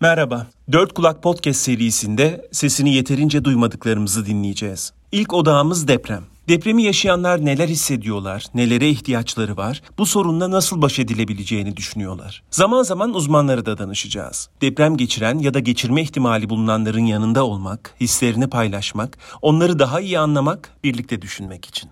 Merhaba. Dört Kulak Podcast serisinde sesini yeterince duymadıklarımızı dinleyeceğiz. İlk odağımız deprem. Depremi yaşayanlar neler hissediyorlar, nelere ihtiyaçları var, bu sorunla nasıl baş edilebileceğini düşünüyorlar. Zaman zaman uzmanlara da danışacağız. Deprem geçiren ya da geçirme ihtimali bulunanların yanında olmak, hislerini paylaşmak, onları daha iyi anlamak, birlikte düşünmek için.